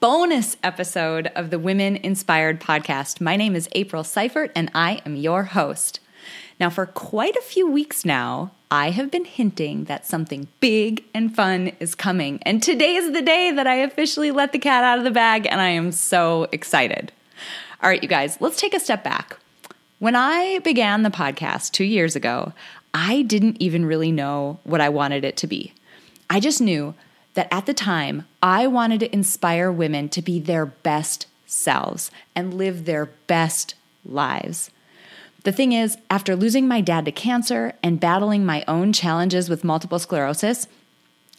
bonus episode of the Women Inspired podcast. My name is April Seifert, and I am your host. Now, for quite a few weeks now, I have been hinting that something big and fun is coming. And today is the day that I officially let the cat out of the bag, and I am so excited. All right, you guys, let's take a step back. When I began the podcast two years ago, I didn't even really know what I wanted it to be. I just knew that at the time, I wanted to inspire women to be their best selves and live their best lives. The thing is, after losing my dad to cancer and battling my own challenges with multiple sclerosis,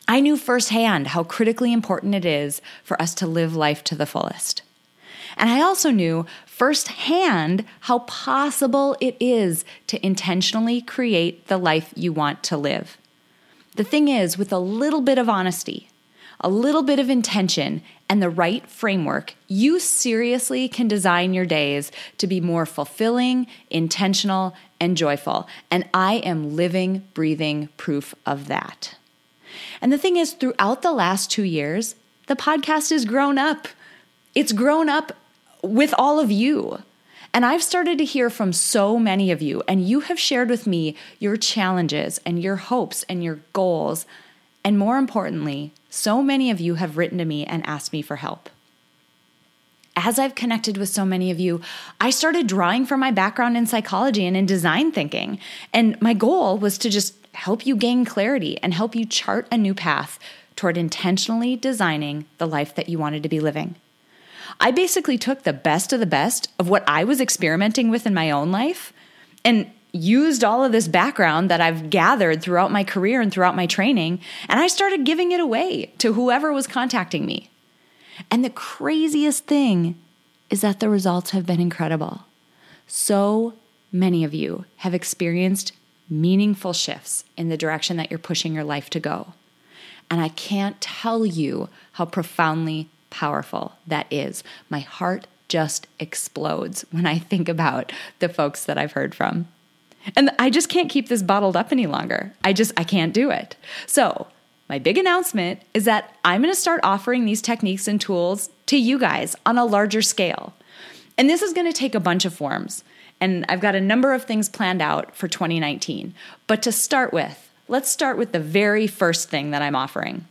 I knew firsthand how critically important it is for us to live life to the fullest. And I also knew firsthand how possible it is to intentionally create the life you want to live. The thing is, with a little bit of honesty, a little bit of intention, and the right framework, you seriously can design your days to be more fulfilling, intentional, and joyful. And I am living, breathing proof of that. And the thing is, throughout the last two years, the podcast has grown up. It's grown up with all of you. And I've started to hear from so many of you, and you have shared with me your challenges and your hopes and your goals. And more importantly, so many of you have written to me and asked me for help. As I've connected with so many of you, I started drawing from my background in psychology and in design thinking. And my goal was to just help you gain clarity and help you chart a new path toward intentionally designing the life that you wanted to be living. I basically took the best of the best of what I was experimenting with in my own life and used all of this background that I've gathered throughout my career and throughout my training, and I started giving it away to whoever was contacting me. And the craziest thing is that the results have been incredible. So many of you have experienced meaningful shifts in the direction that you're pushing your life to go. And I can't tell you how profoundly powerful that is. My heart just explodes when I think about the folks that I've heard from. And I just can't keep this bottled up any longer. I just I can't do it. So, my big announcement is that I'm going to start offering these techniques and tools to you guys on a larger scale. And this is going to take a bunch of forms. And I've got a number of things planned out for 2019. But to start with, let's start with the very first thing that I'm offering.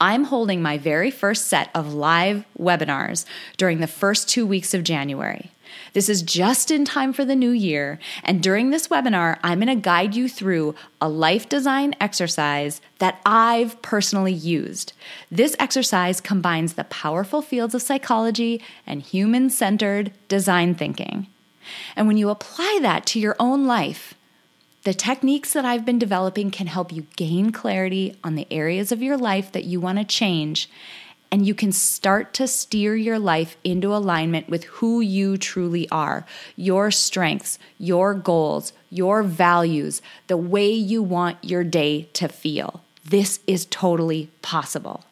I'm holding my very first set of live webinars during the first two weeks of January. This is just in time for the new year, and during this webinar, I'm going to guide you through a life design exercise that I've personally used. This exercise combines the powerful fields of psychology and human centered design thinking. And when you apply that to your own life, the techniques that I've been developing can help you gain clarity on the areas of your life that you want to change, and you can start to steer your life into alignment with who you truly are your strengths, your goals, your values, the way you want your day to feel. This is totally possible.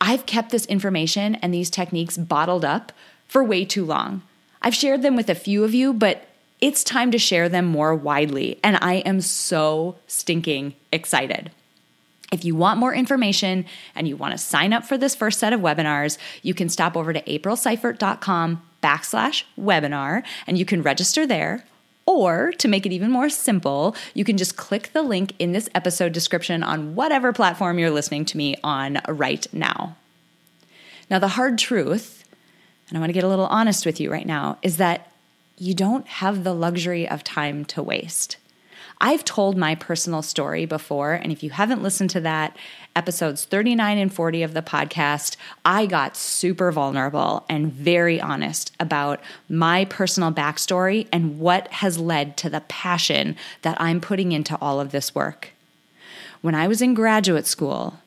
I've kept this information and these techniques bottled up for way too long. I've shared them with a few of you, but it's time to share them more widely. And I am so stinking excited. If you want more information and you want to sign up for this first set of webinars, you can stop over to aprilseifert.com backslash webinar and you can register there. Or to make it even more simple, you can just click the link in this episode description on whatever platform you're listening to me on right now. Now, the hard truth, and I want to get a little honest with you right now, is that you don't have the luxury of time to waste. I've told my personal story before, and if you haven't listened to that, episodes 39 and 40 of the podcast, I got super vulnerable and very honest about my personal backstory and what has led to the passion that I'm putting into all of this work. When I was in graduate school,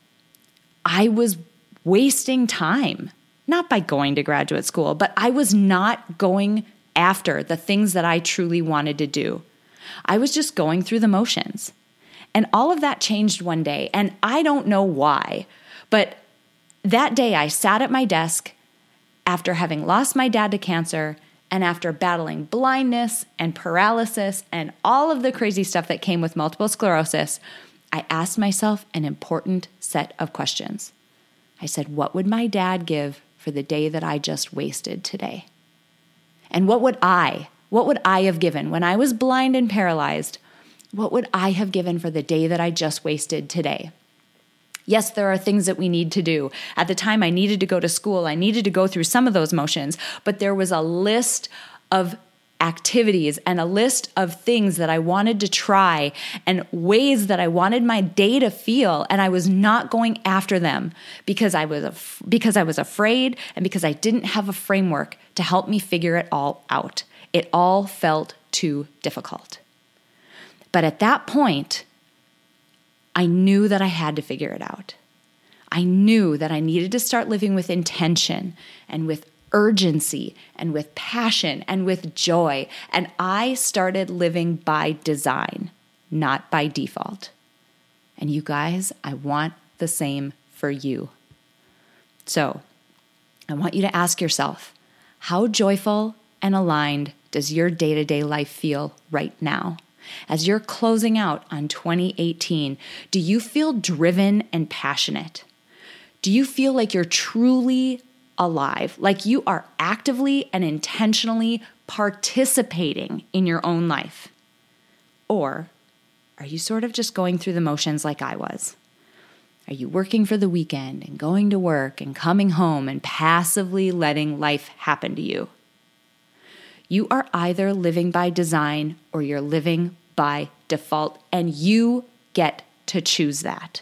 I was wasting time, not by going to graduate school, but I was not going after the things that I truly wanted to do. I was just going through the motions. And all of that changed one day. And I don't know why, but that day I sat at my desk after having lost my dad to cancer and after battling blindness and paralysis and all of the crazy stuff that came with multiple sclerosis. I asked myself an important set of questions. I said, What would my dad give for the day that I just wasted today? And what would I, what would I have given when I was blind and paralyzed what would I have given for the day that I just wasted today? Yes, there are things that we need to do. At the time, I needed to go to school. I needed to go through some of those motions, but there was a list of activities and a list of things that I wanted to try and ways that I wanted my day to feel and I was not going after them because I was af- because I was afraid and because I didn't have a framework to help me figure it all out. It all felt too difficult. But at that point, I knew that I had to figure it out. I knew that I needed to start living with intention and with urgency and with passion and with joy. And I started living by design, not by default. And you guys, I want the same for you. So I want you to ask yourself how joyful and aligned does your day to day life feel right now? As you're closing out on 2018, do you feel driven and passionate? Do you feel like you're truly alive, like you are actively and intentionally participating in your own life? Or are you sort of just going through the motions like I was? Are you working for the weekend and going to work and coming home and passively letting life happen to you? You are either living by design or you're living by default, and you get to choose that.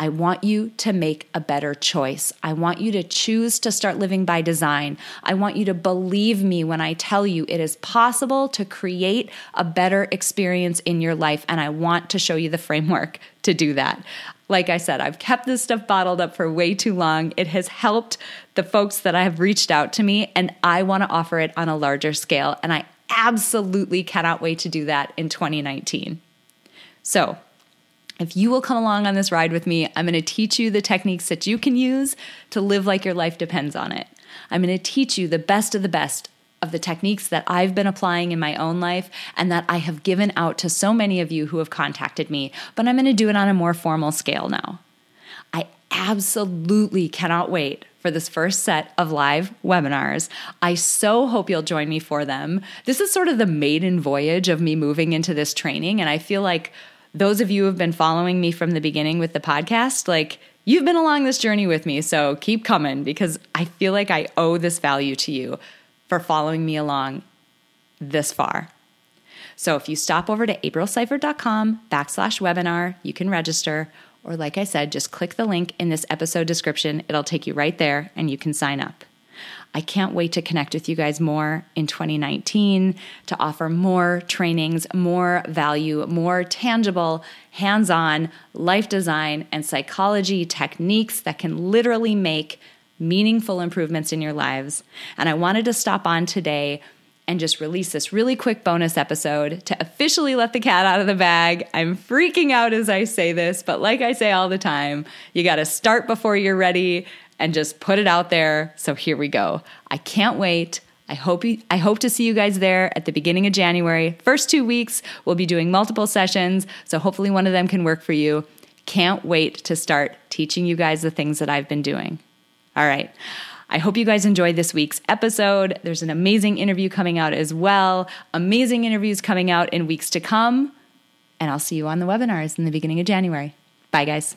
I want you to make a better choice. I want you to choose to start living by design. I want you to believe me when I tell you it is possible to create a better experience in your life. And I want to show you the framework to do that. Like I said, I've kept this stuff bottled up for way too long. It has helped the folks that I have reached out to me, and I want to offer it on a larger scale. And I absolutely cannot wait to do that in 2019. So, if you will come along on this ride with me, I'm going to teach you the techniques that you can use to live like your life depends on it. I'm going to teach you the best of the best of the techniques that I've been applying in my own life and that I have given out to so many of you who have contacted me, but I'm going to do it on a more formal scale now. I absolutely cannot wait for this first set of live webinars. I so hope you'll join me for them. This is sort of the maiden voyage of me moving into this training, and I feel like those of you who have been following me from the beginning with the podcast, like you've been along this journey with me. So keep coming because I feel like I owe this value to you for following me along this far. So if you stop over to aprilseifert.com backslash webinar, you can register. Or like I said, just click the link in this episode description. It'll take you right there and you can sign up. I can't wait to connect with you guys more in 2019 to offer more trainings, more value, more tangible, hands on life design and psychology techniques that can literally make meaningful improvements in your lives. And I wanted to stop on today and just release this really quick bonus episode to officially let the cat out of the bag. I'm freaking out as I say this, but like I say all the time, you got to start before you're ready and just put it out there. So here we go. I can't wait. I hope you, I hope to see you guys there at the beginning of January. First 2 weeks we'll be doing multiple sessions, so hopefully one of them can work for you. Can't wait to start teaching you guys the things that I've been doing. All right. I hope you guys enjoyed this week's episode. There's an amazing interview coming out as well. Amazing interviews coming out in weeks to come. And I'll see you on the webinars in the beginning of January. Bye, guys.